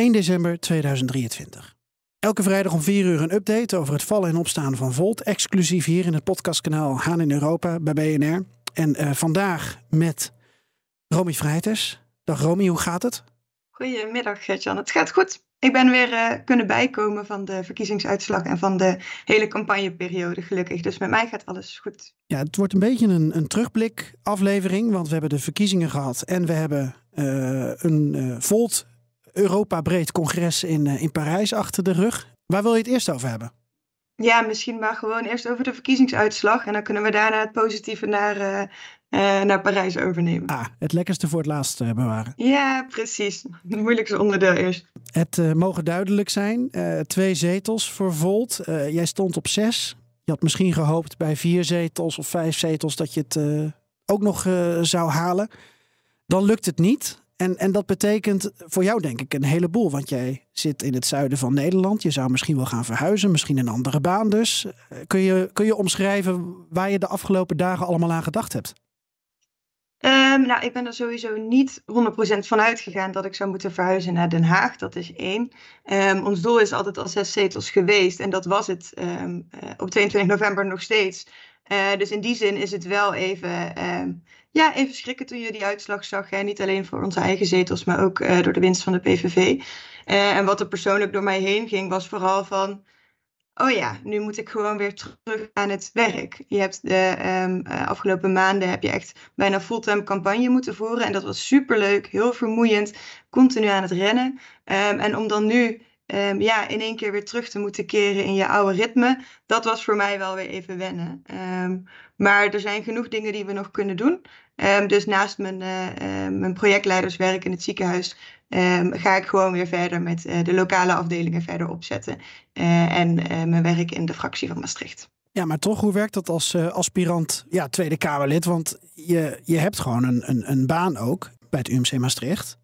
1 december 2023. Elke vrijdag om 4 uur een update over het vallen en opstaan van Volt. Exclusief hier in het podcastkanaal Haan in Europa bij BNR. En uh, vandaag met Romy Vrijters. Dag Romy, hoe gaat het? Goedemiddag Gertjan, het gaat goed. Ik ben weer uh, kunnen bijkomen van de verkiezingsuitslag en van de hele campagneperiode, gelukkig. Dus met mij gaat alles goed. Ja, het wordt een beetje een, een terugblik aflevering, want we hebben de verkiezingen gehad en we hebben uh, een uh, Volt Europa breed congres in, in Parijs achter de rug. Waar wil je het eerst over hebben? Ja, misschien maar gewoon eerst over de verkiezingsuitslag. En dan kunnen we daarna het positieve naar, uh, uh, naar Parijs overnemen. Ah, het lekkerste voor het laatst uh, bewaren. Ja, precies. Het moeilijkste onderdeel eerst. Het mogen duidelijk zijn. twee zetels voor Volt. jij stond op zes. Je had misschien gehoopt bij vier zetels of vijf zetels dat je het ook nog zou halen. Dan lukt het niet. En, en dat betekent voor jou denk ik een heleboel. Want jij zit in het zuiden van Nederland. Je zou misschien wel gaan verhuizen. Misschien een andere baan dus. Kun je, kun je omschrijven waar je de afgelopen dagen allemaal aan gedacht hebt? Um, nou, ik ben er sowieso niet 100% van uitgegaan dat ik zou moeten verhuizen naar Den Haag. Dat is één. Um, ons doel is altijd al zes zetels geweest. En dat was het um, uh, op 22 november nog steeds. Uh, dus in die zin is het wel even ja, even schrikken toen je die uitslag zag. Hè? Niet alleen voor onze eigen zetels, maar ook uh, door de winst van de PVV. Uh, en wat er persoonlijk door mij heen ging, was vooral van... Oh ja, nu moet ik gewoon weer terug aan het werk. Je hebt de uh, afgelopen maanden heb je echt bijna fulltime campagne moeten voeren. En dat was superleuk, heel vermoeiend, continu aan het rennen. Um, en om dan nu um, ja, in één keer weer terug te moeten keren in je oude ritme, dat was voor mij wel weer even wennen. Um, maar er zijn genoeg dingen die we nog kunnen doen. Um, dus naast mijn, uh, uh, mijn projectleiderswerk in het ziekenhuis ga ik gewoon weer verder met uh, de lokale afdelingen verder opzetten. en mijn werk in de fractie van Maastricht. Ja, maar toch, hoe werkt dat als aspirant ja, Tweede Kamerlid? Want je, je hebt gewoon een, een, een baan ook bij het UMC Maastricht.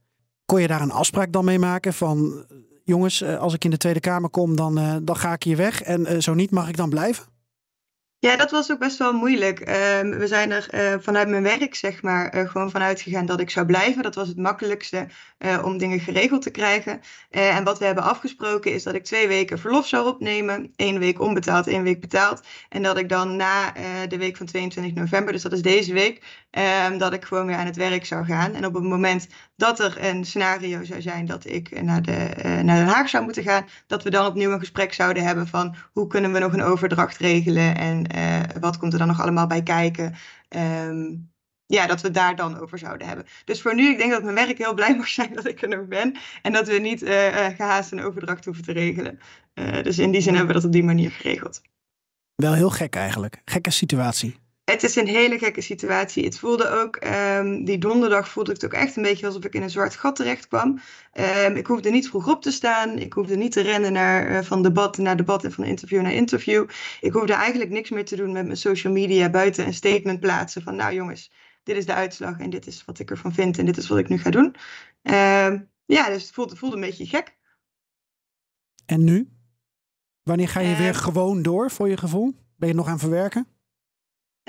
Kon je daar een afspraak dan mee maken van jongens, eh, als ik in de Tweede Kamer kom, dan, uh, dan ga ik hier weg. En uh, zo niet, mag ik dan blijven? Ja, dat was ook best wel moeilijk. Uh, we zijn er uh, vanuit mijn werk, zeg maar, uh, gewoon vanuit gegaan dat ik zou blijven. Dat was het makkelijkste om dingen geregeld te krijgen. en wat we hebben afgesproken is dat ik twee weken verlof zou opnemen. Eén week onbetaald, één week betaald. En dat ik dan na de week van 22 november, dus dat is deze week, ehm, dat ik gewoon weer aan het werk zou gaan. En op het moment dat er een scenario zou zijn dat ik naar, de, naar Den Haag zou moeten gaan, dat we dan opnieuw een gesprek zouden hebben van hoe kunnen we nog een overdracht regelen en uh, wat komt er dan nog allemaal bij kijken? Um, ja, dat we daar dan over zouden hebben. Dus voor nu, ik denk dat mijn werk heel blij mag zijn dat ik er nog ben. En dat we niet uh, uh, gehaast een overdracht hoeven te regelen. dus in die zin hebben we dat op die manier geregeld. Wel heel gek eigenlijk. Gekke situatie. Het is een hele gekke situatie. Het voelde ook, um, die donderdag voelde ik het ook echt een beetje alsof ik in een zwart gat terecht kwam. Um, ik hoefde niet vroeg op te staan. Ik hoefde niet te rennen naar, uh, van debat naar debat en van interview naar interview. Ik hoefde eigenlijk niks meer te doen met mijn social media buiten een statement plaatsen van nou jongens, dit is de uitslag en dit is wat ik ervan vind en dit is wat ik nu ga doen. Um, ja, dus het voelde, het voelde een beetje gek. En nu? Wanneer ga je weer gewoon door voor je gevoel? Ben je nog aan verwerken?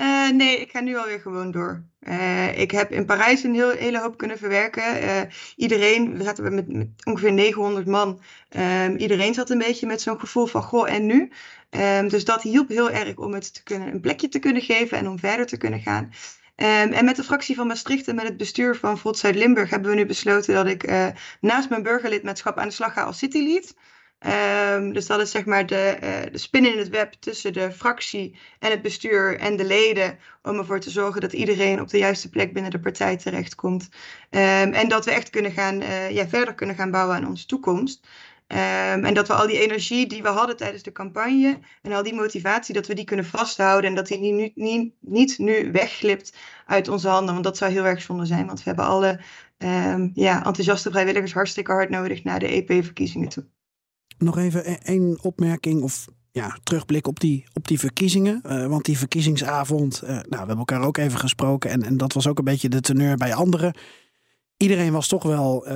Uh, nee, ik ga nu alweer gewoon door. Uh, ik heb in Parijs een heel, hele hoop kunnen verwerken. Uh, iedereen, we zaten met, met ongeveer 900 man. Um, iedereen zat een beetje met zo'n gevoel van goh en nu. Um, dus dat hielp heel erg om het te kunnen, een plekje te kunnen geven en om verder te kunnen gaan. Um, en met de fractie van Maastricht en met het bestuur van Volt Zuid-Limburg hebben we nu besloten dat ik naast mijn burgerlidmaatschap aan de slag ga als citylead. Um, dus dat is zeg maar de, uh, de spin in het web tussen de fractie en het bestuur en de leden. Om ervoor te zorgen dat iedereen op de juiste plek binnen de partij terechtkomt. Um, en dat we echt kunnen gaan, uh, ja, verder kunnen gaan bouwen aan onze toekomst. Ehm, en dat we al die energie die we hadden tijdens de campagne en al die motivatie, dat we die kunnen vasthouden en dat die niet, niet, niet nu wegglipt uit onze handen. Want dat zou heel erg zonde zijn, want we hebben alle ja, enthousiaste vrijwilligers hartstikke hard nodig naar de EP-verkiezingen toe. Nog even e-, één opmerking of ja, terugblik op die, op die verkiezingen. Uh, want die verkiezingsavond, uh, nou, we hebben elkaar ook even gesproken. En, en dat was ook een beetje de teneur bij anderen. Iedereen was toch wel uh,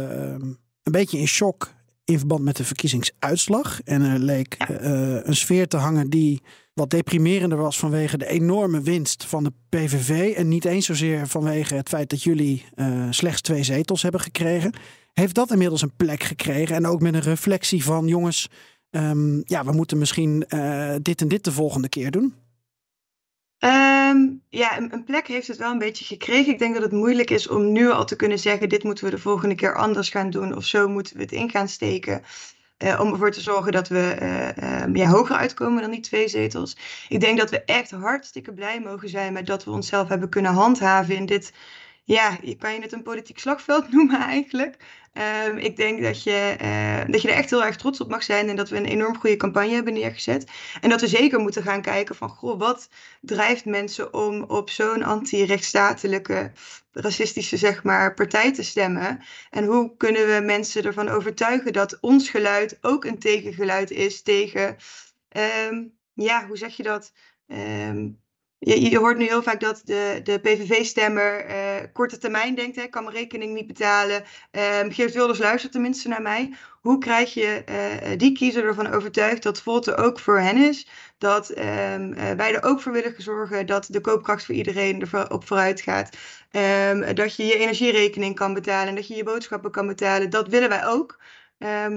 een beetje in shock in verband met de verkiezingsuitslag. En er leek uh, een sfeer te hangen die wat deprimerender was vanwege de enorme winst van de PVV. En niet eens zozeer vanwege het feit dat jullie slechts twee zetels hebben gekregen. Heeft dat inmiddels een plek gekregen? En ook met een reflectie van jongens, um, ja, we moeten misschien uh, dit en dit de volgende keer doen? Um, ja, een, plek heeft het wel een beetje gekregen. Ik denk dat het moeilijk is om nu al te kunnen zeggen: dit moeten we de volgende keer anders gaan doen, of zo moeten we het in gaan steken. Uh, om ervoor te zorgen dat we um, ja, hoger uitkomen dan die twee zetels. Ik denk dat we echt hartstikke blij mogen zijn met dat we onszelf hebben kunnen handhaven in dit. Ja, kan je het een politiek slagveld noemen eigenlijk. Um, ik denk dat je, uh, dat je er echt heel erg trots op mag zijn en dat we een enorm goede campagne hebben neergezet. En dat we zeker moeten gaan kijken van, goh, wat drijft mensen om op zo'n anti-rechtsstatelijke, racistische, zeg maar, partij te stemmen? En hoe kunnen we mensen ervan overtuigen dat ons geluid ook een tegengeluid is tegen, um, ja, hoe zeg je dat? Um, je, je, hoort nu heel vaak dat de, de PVV-stemmer eh, korte termijn denkt, hè, kan mijn rekening niet betalen. Um, Geert Wilders luistert tenminste naar mij. Hoe krijg je uh, die kiezer ervan overtuigd dat Volt er ook voor hen is? Dat uh, wij er ook voor willen zorgen dat de koopkracht voor iedereen erop vooruit gaat. Um, dat je je energierekening kan betalen en dat je je boodschappen kan betalen. Dat willen wij ook.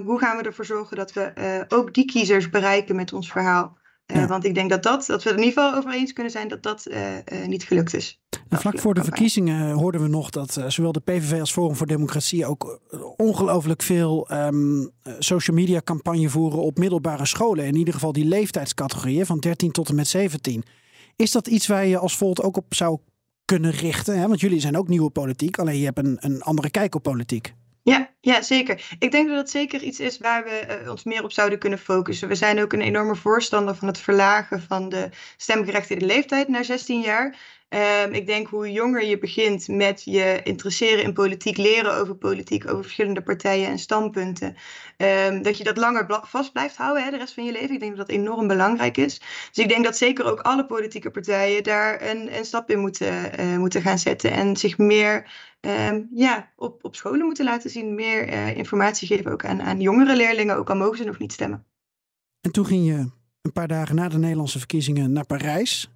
hoe gaan we ervoor zorgen dat we ook die kiezers bereiken met ons verhaal? Uh, ja. Want ik denk dat, dat, dat we er in ieder geval over eens kunnen zijn dat dat uh, uh, niet gelukt is. En vlak voor de verkiezingen hoorden we nog dat zowel de PVV als Forum voor Democratie ook ongelooflijk veel um, social media campagne voeren op middelbare scholen. In ieder geval die leeftijdscategorieën van 13 tot en met 17. Is dat iets waar je als Volt ook op zou kunnen richten? Hè? Want jullie zijn ook nieuwe politiek, alleen je hebt een, een andere kijk op politiek. Ja, ja, zeker. Ik denk dat dat zeker iets is waar we uh, ons meer op zouden kunnen focussen. We zijn ook een enorme voorstander van het verlagen van de stemgerechtigde leeftijd naar 16 jaar. Um, ik denk hoe jonger je begint met je interesseren in politiek, leren over politiek, over verschillende partijen en standpunten, um, dat je dat langer vast blijft houden hè, de rest van je leven. Ik denk dat dat enorm belangrijk is. Dus ik denk dat zeker ook alle politieke partijen daar een, een stap in moeten, uh, moeten gaan zetten en zich meer um, ja, op, op scholen moeten laten zien, meer uh, informatie geven ook aan, aan jongere leerlingen, ook al mogen ze nog niet stemmen. En toen ging je een paar dagen na de Nederlandse verkiezingen naar Parijs.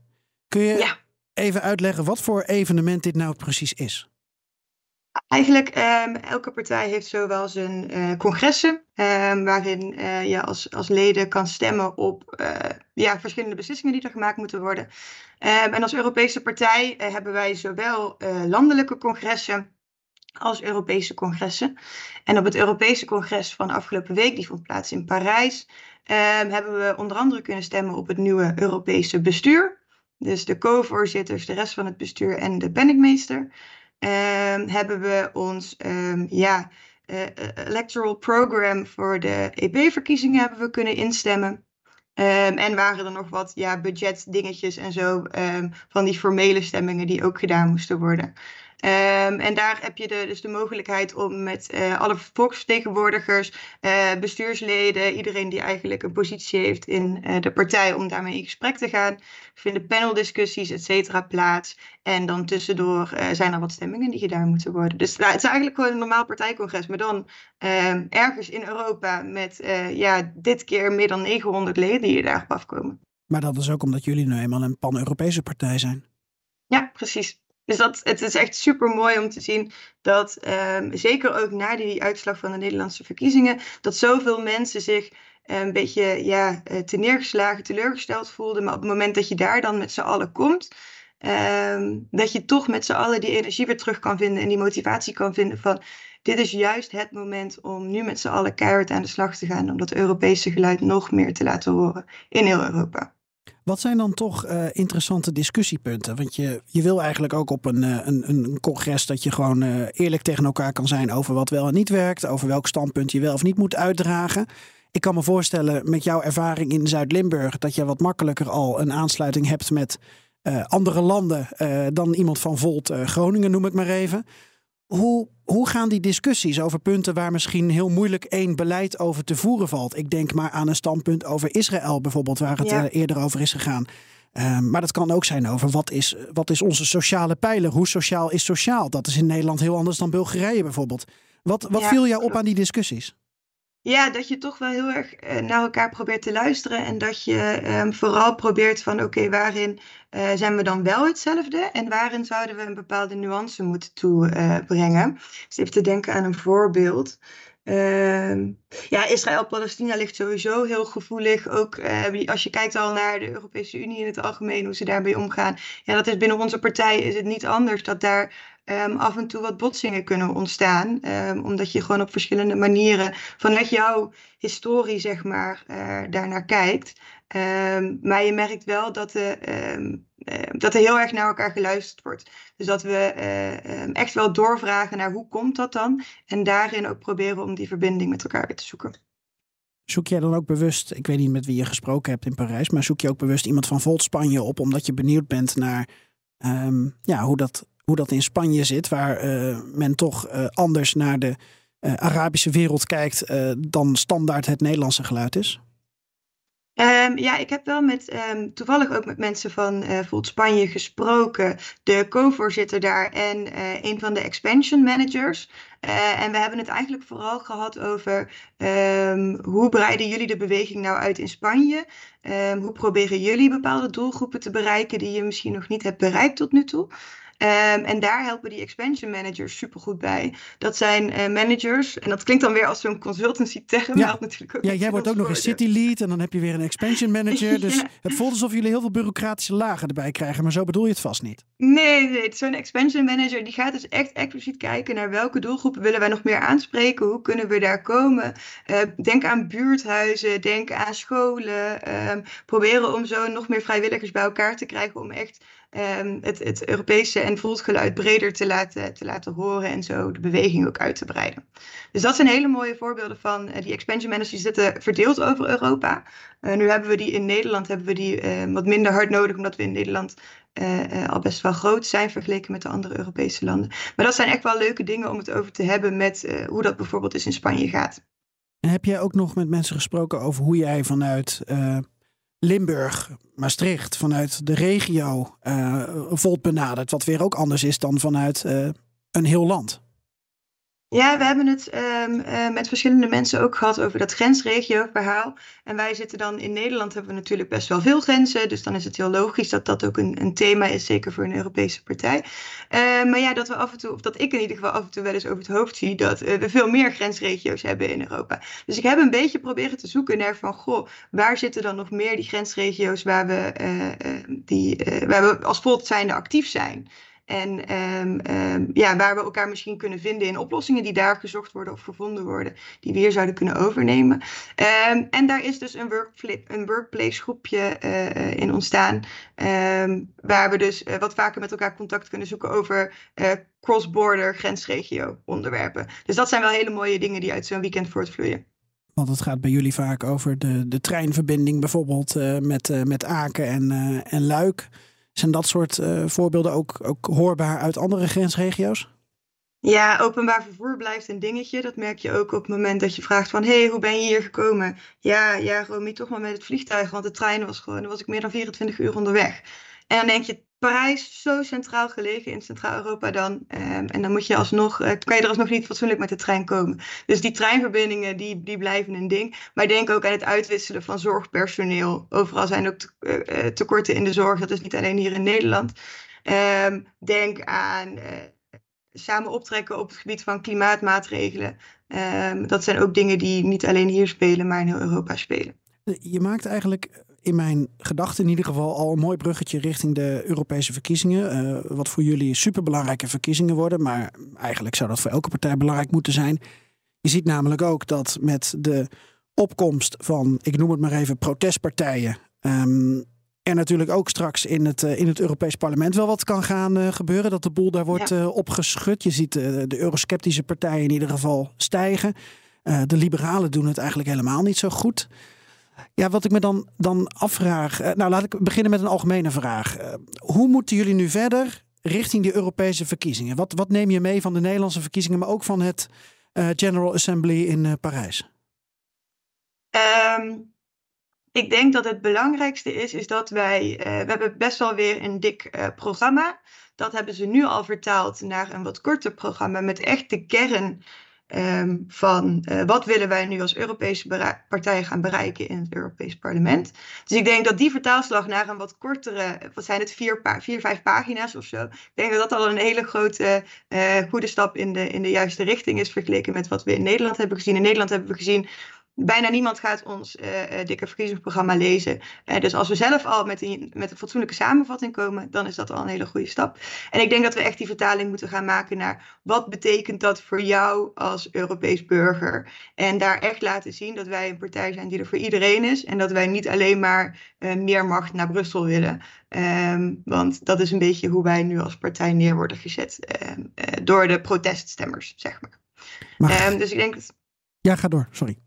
Kun je ja even uitleggen wat voor evenement dit nou precies is? Eigenlijk, um, elke partij heeft zowel zijn uh, congressen, um, waarin uh, je als, als leden kan stemmen op uh, ja, verschillende beslissingen die er gemaakt moeten worden. Um, en als Europese partij hebben wij zowel landelijke congressen als Europese congressen. En op het Europese congres van afgelopen week, die vond plaats in Parijs, hebben we onder andere kunnen stemmen op het nieuwe Europese bestuur. Dus de co-voorzitters, de rest van het bestuur en de penningmeester. Um, hebben we ons um, ja, uh, electoral program voor de EP-verkiezingen hebben we kunnen instemmen. Um, en waren er nog wat ja, budgetdingetjes en zo van die formele stemmingen die ook gedaan moesten worden. Um, en daar heb je de, dus de mogelijkheid om met uh, alle volksvertegenwoordigers, uh, bestuursleden, iedereen die eigenlijk een positie heeft in uh, de partij, om daarmee in gesprek te gaan. Er vinden paneldiscussies, et cetera, plaats. En dan tussendoor zijn er wat stemmingen die gedaan moeten worden. Dus nou, het is eigenlijk gewoon een normaal partijcongres, maar dan ehm, ergens in Europa met ja, dit keer meer dan 900 leden die daarop afkomen. Maar dat is ook omdat jullie nu eenmaal een pan-Europese partij zijn. Ja, precies. Dus dat, het is echt super mooi om te zien dat, um, zeker ook na die uitslag van de Nederlandse verkiezingen, dat zoveel mensen zich een beetje ja, eh, te neergeslagen, teleurgesteld voelden. Maar op het moment dat je daar dan met z'n allen komt, um, dat je toch met z'n allen die energie weer terug kan vinden en die motivatie kan vinden van dit is juist het moment om nu met z'n allen keihard aan de slag te gaan om dat Europese geluid nog meer te laten horen in heel Europa. Wat zijn dan toch uh, interessante discussiepunten? Want je, je wil eigenlijk ook op een, een, een congres dat je gewoon uh, eerlijk tegen elkaar kan zijn over wat wel en niet werkt, over welk standpunt je wel of niet moet uitdragen. Ik kan me voorstellen met jouw ervaring in Zuid-Limburg dat je wat makkelijker al een aansluiting hebt met andere landen dan iemand van Volt Groningen, noem ik maar even. Hoe, hoe gaan die discussies over punten waar misschien heel moeilijk één beleid over te voeren valt? Ik denk maar aan een standpunt over Israël bijvoorbeeld, waar het ja. uh, eerder over is gegaan. Uh, maar dat kan ook zijn over wat is, wat is onze sociale pijler? Hoe sociaal is sociaal? Dat is in Nederland heel anders dan Bulgarije bijvoorbeeld. Wat, wat ja, viel jou op aan die discussies? Ja, dat je toch wel heel erg uh, naar elkaar probeert te luisteren. En dat je um, vooral probeert van oké, waarin uh, zijn we dan wel hetzelfde? En waarin zouden we een bepaalde nuance moeten toebrengen? Uh, dus even te denken aan een voorbeeld. Uh, ja, Israël-Palestina ligt sowieso heel gevoelig. Ook als je kijkt al naar de Europese Unie in het algemeen, hoe ze daarbij omgaan. Ja, dat is binnen onze partij is het niet anders dat daar um, af en toe wat botsingen kunnen ontstaan. Um, omdat je gewoon op verschillende manieren vanuit jouw historie, zeg maar, uh, daarnaar kijkt. Um, maar je merkt wel dat, de, dat er heel erg naar elkaar geluisterd wordt. Dus dat we echt wel doorvragen naar hoe komt dat dan? En daarin ook proberen om die verbinding met elkaar weer te zoeken. Zoek jij dan ook bewust, ik weet niet met wie je gesproken hebt in Parijs, maar zoek je ook bewust iemand van Volt Spanje op, omdat je benieuwd bent naar ja, hoe dat hoe dat in Spanje zit, waar uh, men toch uh, anders naar de uh, Arabische wereld kijkt dan standaard het Nederlandse geluid is? Um, ja, ik heb wel met, um, toevallig ook met mensen van uh, Spanje gesproken. De co-voorzitter daar en uh, een van de expansion managers. En we hebben het eigenlijk vooral gehad over um, hoe breiden jullie de beweging nou uit in Spanje? hoe proberen jullie bepaalde doelgroepen te bereiken die je misschien nog niet hebt bereikt tot nu toe? Um, en daar helpen die expansion managers supergoed bij. Dat zijn uh, managers, en dat klinkt dan weer als zo'n consultancy term. Ja, natuurlijk ook ja jij wordt ook nog een city lead en dan heb je weer een expansion manager. Dus ja. het voelt alsof jullie heel veel bureaucratische lagen erbij krijgen, maar zo bedoel je het vast niet. Nee, nee zo'n expansion manager die gaat dus echt expliciet kijken naar welke doelgroepen willen wij nog meer aanspreken. Hoe kunnen we daar komen? Uh, denk aan buurthuizen, denk aan scholen. Um, proberen om zo nog meer vrijwilligers bij elkaar te krijgen om echt um, het, het Europese en voelgeluid breder te laten, te laten horen en zo de beweging ook uit te breiden. Dus dat zijn hele mooie voorbeelden van uh, die expansion managers die zitten verdeeld over Europa. Uh, nu hebben we die in Nederland hebben we die uh, wat minder hard nodig, omdat we in Nederland al best wel groot zijn vergeleken met de andere Europese landen. Maar dat zijn echt wel leuke dingen om het over te hebben met hoe dat bijvoorbeeld dus in Spanje gaat. En heb jij ook nog met mensen gesproken over hoe jij vanuit Limburg, Maastricht, vanuit de regio uh, benaderd. Wat weer ook anders is dan vanuit uh, een heel land. Ja, we hebben het um, uh, met verschillende mensen ook gehad over dat grensregio-verhaal. En wij zitten dan in Nederland, hebben we natuurlijk best wel veel grenzen. Dus dan is het heel logisch dat dat ook een, een thema is, zeker voor een Europese partij. Uh, maar ja, dat we af en toe, of dat ik in ieder geval af en toe wel eens over het hoofd zie, dat uh, we veel meer grensregio's hebben in Europa. Dus ik heb een beetje proberen te zoeken naar van, goh, waar zitten dan nog meer die grensregio's waar we, die, waar we als Volt zijnde actief zijn? En um, um, ja, waar we elkaar misschien kunnen vinden in oplossingen die daar gezocht worden of gevonden worden, die we hier zouden kunnen overnemen. Um, en daar is dus een, een workplace groepje uh, in ontstaan, waar we dus uh, wat vaker met elkaar contact kunnen zoeken over uh, cross-border grensregio onderwerpen. Dus dat zijn wel hele mooie dingen die uit zo'n weekend voortvloeien. Want het gaat bij jullie vaak over de, de treinverbinding bijvoorbeeld met, met Aken en, en Luik. Zijn dat soort uh, voorbeelden ook, ook hoorbaar uit andere grensregio's? Ja, openbaar vervoer blijft een dingetje. Dat merk je ook op het moment dat je vraagt van... hé, hey, hoe ben je hier gekomen? Ja, ja, Romy, toch maar met het vliegtuig. Want de trein was gewoon... dan was ik meer dan 24 uur onderweg. En dan denk je, Parijs, zo centraal gelegen in Centraal-Europa dan. Um, en dan moet je alsnog, uh, kan je er alsnog niet fatsoenlijk met de trein komen. Dus die treinverbindingen, die, die blijven een ding. Maar denk ook aan het uitwisselen van zorgpersoneel. Overal zijn ook te, uh, tekorten in de zorg. Dat is niet alleen hier in Nederland. Um, denk aan samen optrekken op het gebied van klimaatmaatregelen. Um, dat zijn ook dingen die niet alleen hier spelen, maar in heel Europa spelen. Je maakt eigenlijk in mijn gedachten in ieder geval al een mooi bruggetje richting de Europese verkiezingen. Uh, wat voor jullie superbelangrijke verkiezingen worden. Maar eigenlijk zou dat voor elke partij belangrijk moeten zijn. Je ziet namelijk ook dat met de opkomst van, ik noem het maar even, protestpartijen. Um, er natuurlijk ook straks in het, in het Europees Parlement wel wat kan gaan gebeuren. Dat de boel daar wordt ja. opgeschud. Je ziet de eurosceptische partijen in ieder geval stijgen. de liberalen doen het eigenlijk helemaal niet zo goed. Ja, wat ik me dan, dan afvraag. nou, laat ik beginnen met een algemene vraag. hoe moeten jullie nu verder richting die Europese verkiezingen? Wat, wat neem je mee van de Nederlandse verkiezingen, maar ook van het General Assembly in Parijs? Um, ik denk dat het belangrijkste is, is dat wij, we hebben best wel weer een dik programma. Dat hebben ze nu al vertaald naar een wat korter programma met echt de kern um, van uh, wat willen wij nu als Europese partij gaan bereiken in het Europees Parlement. Dus ik denk dat die vertaalslag naar een wat kortere, wat zijn het, vier, vier vijf pagina's of zo. Ik denk dat dat al een hele grote goede stap in de, in de juiste richting is vergeleken met wat we in Nederland hebben gezien. In Nederland hebben we gezien bijna niemand gaat ons uh, dikke verkiezingsprogramma lezen. Uh, dus als we zelf al met, die, met een fatsoenlijke samenvatting komen, dan is dat al een hele goede stap. En ik denk dat we echt die vertaling moeten gaan maken naar wat betekent dat voor jou als Europees burger. En daar echt laten zien dat wij een partij zijn die er voor iedereen is. En dat wij niet alleen maar uh, meer macht naar Brussel willen. Um, want dat is een beetje hoe wij nu als partij neer worden gezet ehm, door de proteststemmers, zeg maar. maar... Um, dus ik denk dat... Ja, ga door, sorry.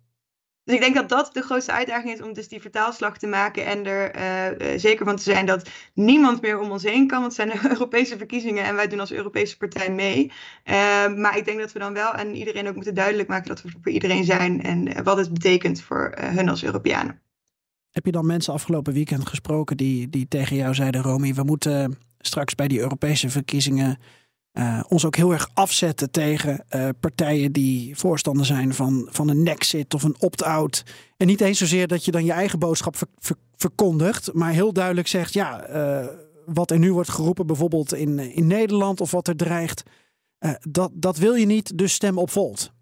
Dus ik denk dat dat de grootste uitdaging is om dus die vertaalslag te maken en er uh, zeker van te zijn dat niemand meer om ons heen kan. Want het zijn de Europese verkiezingen en wij doen als Europese partij mee. Uh, maar ik denk dat we dan wel aan iedereen ook moeten duidelijk maken dat we voor iedereen zijn en wat het betekent voor hun als Europeanen. Heb je dan mensen afgelopen weekend gesproken die, die tegen jou zeiden, Romy, we moeten straks bij die Europese verkiezingen uh, ons ook heel erg afzetten tegen uh, partijen die voorstander zijn van, van een nexit of een opt-out. En niet eens zozeer dat je dan je eigen boodschap ver, ver, verkondigt, maar heel duidelijk zegt: ja, uh, wat er nu wordt geroepen, bijvoorbeeld in, in Nederland of wat er dreigt, dat, dat wil je niet, dus stem op Volt.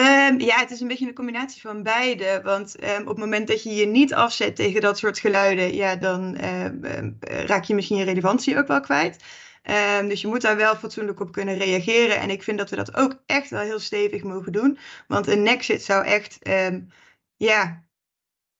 Um, ja, het is een beetje een combinatie van beide. Want um, op het moment dat je je niet afzet tegen dat soort geluiden, ja, dan um, raak je misschien je relevantie ook wel kwijt. Um, dus je moet daar wel fatsoenlijk op kunnen reageren. En ik vind dat we dat ook echt wel heel stevig mogen doen. Want een nexit zou echt, um, ja,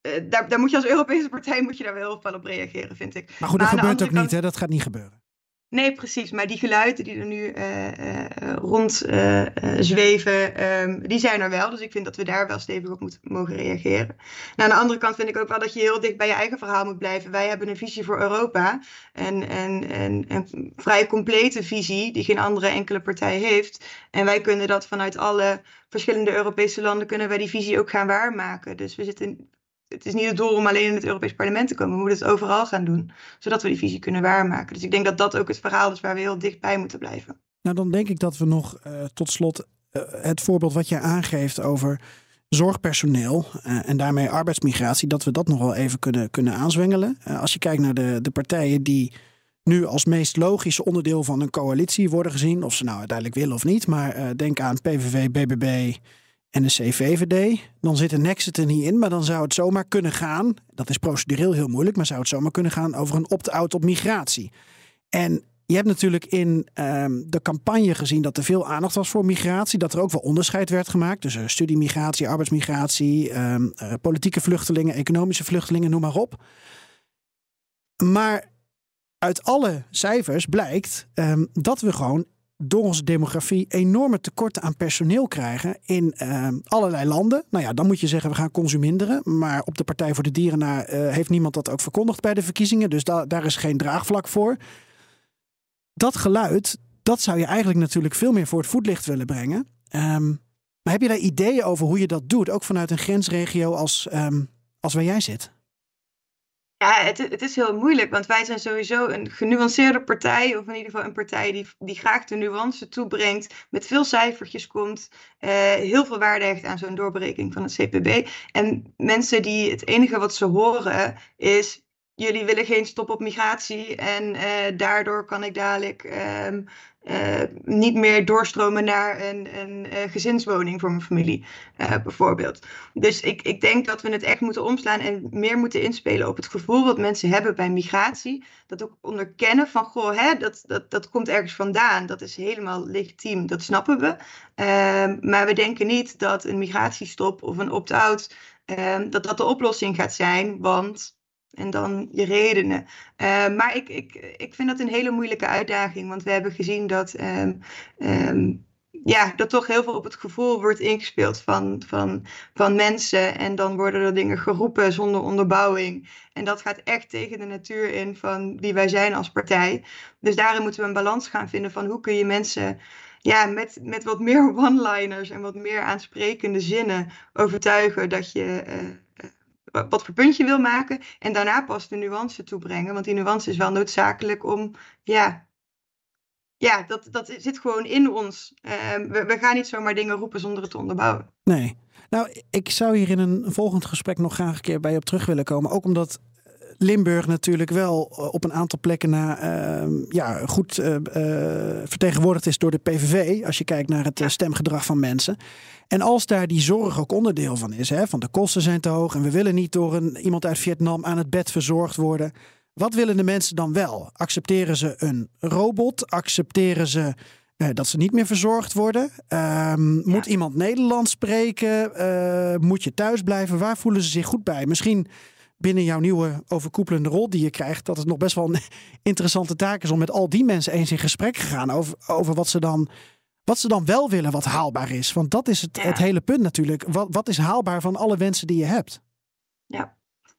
uh, daar, daar moet je als Europese partij moet je daar wel op reageren, vind ik. Maar goed, dat gebeurt ook kant... niet, hè? Dat gaat niet gebeuren. Nee, precies. Maar die geluiden die er nu uh, uh, rond uh, zweven, um, die zijn er wel. Dus ik vind dat we daar wel stevig op moeten mogen reageren. Nou, aan de andere kant vind ik ook wel dat je heel dicht bij je eigen verhaal moet blijven. Wij hebben een visie voor Europa. En, en, en een vrij complete visie, die geen andere enkele partij heeft. En wij kunnen dat vanuit alle verschillende Europese landen, kunnen wij die visie ook gaan waarmaken. Dus we zitten het is niet het doel om alleen in het Europees Parlement te komen. We moeten het overal gaan doen, zodat we die visie kunnen waarmaken. Dus ik denk dat dat ook het verhaal is waar we heel dichtbij moeten blijven. Nou, dan denk ik dat we nog uh, tot slot uh, het voorbeeld wat je aangeeft over zorgpersoneel uh, en daarmee arbeidsmigratie, dat we dat nog wel even kunnen, kunnen aanzwengelen. als je kijkt naar de, de partijen die nu als meest logische onderdeel van een coalitie worden gezien, of ze nou uiteindelijk willen of niet, maar denk aan PVV, BBB, en de CVVD. Dan zit een Nexit er niet in, maar dan zou het zomaar kunnen gaan. Dat is procedureel heel moeilijk, maar zou het zomaar kunnen gaan over een opt-out op migratie. En je hebt natuurlijk in um, de campagne gezien dat er veel aandacht was voor migratie. Dat er ook wel onderscheid werd gemaakt tussen studiemigratie, arbeidsmigratie, um, uh, politieke vluchtelingen, economische vluchtelingen, noem maar op. Maar uit alle cijfers blijkt um, dat we gewoon door onze demografie enorme tekorten aan personeel krijgen in uh, allerlei landen. Nou ja, dan moet je zeggen we gaan consuminderen. Maar op de Partij voor de Dieren uh, heeft niemand dat ook verkondigd bij de verkiezingen. Dus da daar is geen draagvlak voor. Dat geluid, dat zou je eigenlijk natuurlijk veel meer voor het voetlicht willen brengen. Um, maar heb je daar ideeën over hoe je dat doet? Ook vanuit een grensregio als, um, als waar jij zit? Ja, het, het, is heel moeilijk, want wij zijn sowieso een genuanceerde partij, of in ieder geval een partij die, die graag de nuance toebrengt, met veel cijfertjes komt, uh, heel veel waarde hecht aan zo'n doorbreking van het CPB. En mensen die het enige wat ze horen is, jullie willen geen stop op migratie en uh, daardoor kan ik dadelijk um, uh, niet meer doorstromen naar een, een uh, gezinswoning voor mijn familie, bijvoorbeeld. Dus ik, ik denk dat we het echt moeten omslaan en meer moeten inspelen op het gevoel wat mensen hebben bij migratie. Dat ook onderkennen van, goh, hè, dat, dat, dat komt ergens vandaan. Dat is helemaal legitiem, dat snappen we. Ehm, maar we denken niet dat een migratiestop of een opt-out, ehm, dat dat de oplossing gaat zijn, want En dan je redenen. Uh, maar ik, ik, ik vind dat een hele moeilijke uitdaging. Want we hebben gezien dat um, ja, dat toch heel veel op het gevoel wordt ingespeeld van, van, van mensen. En dan worden er dingen geroepen zonder onderbouwing. En dat gaat echt tegen de natuur in van wie wij zijn als partij. Dus daarin moeten we een balans gaan vinden van hoe kun je mensen ja, met, met wat meer one-liners en wat meer aansprekende zinnen overtuigen dat je. Uh, wat voor punt je wil maken. En daarna pas de nuance toebrengen. Want die nuance is wel noodzakelijk om ja, ja, dat, dat zit gewoon in ons. Ehm, we, we, gaan niet zomaar dingen roepen zonder het te onderbouwen. Nee. Nou, ik zou hier in een volgend gesprek nog graag een keer bij je op terug willen komen. Ook omdat Limburg natuurlijk wel eh, op een aantal plekken na, uh, ja, goed uh, vertegenwoordigd is door de PVV. Als je kijkt naar het stemgedrag van mensen. En als daar die zorg ook onderdeel van is, hè, van de kosten zijn te hoog en we willen niet door een, iemand uit Vietnam aan het bed verzorgd worden. Wat willen de mensen dan wel? Accepteren ze een robot? Accepteren ze uh, dat ze niet meer verzorgd worden? Um, Moet iemand Nederlands spreken? Uh, moet je thuis blijven? Waar voelen ze zich goed bij? Misschien binnen jouw nieuwe overkoepelende rol die je krijgt, dat het nog best wel een interessante taak is om met al die mensen eens in gesprek te gaan over, over wat, ze dan, wat ze dan wel willen, wat haalbaar is. Want dat is het, ja. het hele punt natuurlijk. Wat, wat is haalbaar van alle wensen die je hebt? Ja,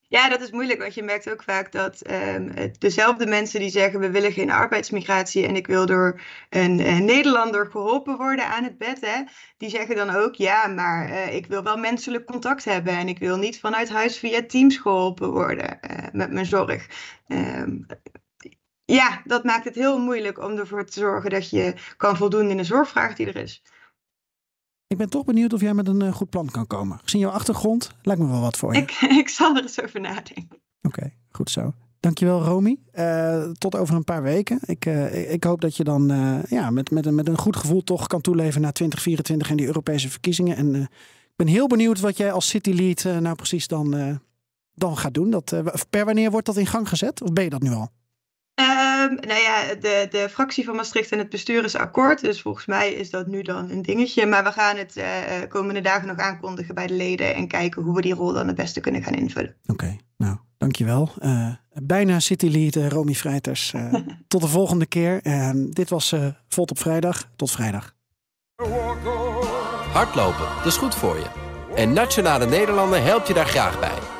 ja, dat is moeilijk, want je merkt ook vaak dat um, dezelfde mensen die zeggen we willen geen arbeidsmigratie en ik wil door een, een Nederlander geholpen worden aan het bed, hè, die zeggen dan ook ja, maar uh, ik wil wel menselijk contact hebben en ik wil niet vanuit huis via Teams geholpen worden uh, met mijn zorg. Um, ja, dat maakt het heel moeilijk om ervoor te zorgen dat je kan voldoen in de zorgvraag die er is. Ik ben toch benieuwd of jij met een uh, goed plan kan komen. Gezien jouw achtergrond lijkt me wel wat voor je. Ik, ik zal er eens over nadenken. Oké, okay, goed zo. Dankjewel Romy. Uh, tot over een paar weken. Ik, uh, ik hoop dat je dan ja, met, met, een, met een goed gevoel toch kan toeleven naar 2024 en die Europese verkiezingen. En ik ben heel benieuwd wat jij als City Lead nou precies dan, dan gaat doen. Dat, per wanneer wordt dat in gang gezet? Of ben je dat nu al? Um, nou ja, de, de fractie van Maastricht en het bestuur is akkoord. Dus volgens mij is dat nu dan een dingetje. Maar we gaan het uh, komende dagen nog aankondigen bij de leden. En kijken hoe we die rol dan het beste kunnen gaan invullen. Oké, okay, nou, dankjewel. Uh, bijna City Lead uh, Romy Vrijters. tot de volgende keer. dit was Volt op vrijdag. Tot vrijdag. Hardlopen, dat is goed voor je. En Nationale Nederlanden helpt je daar graag bij.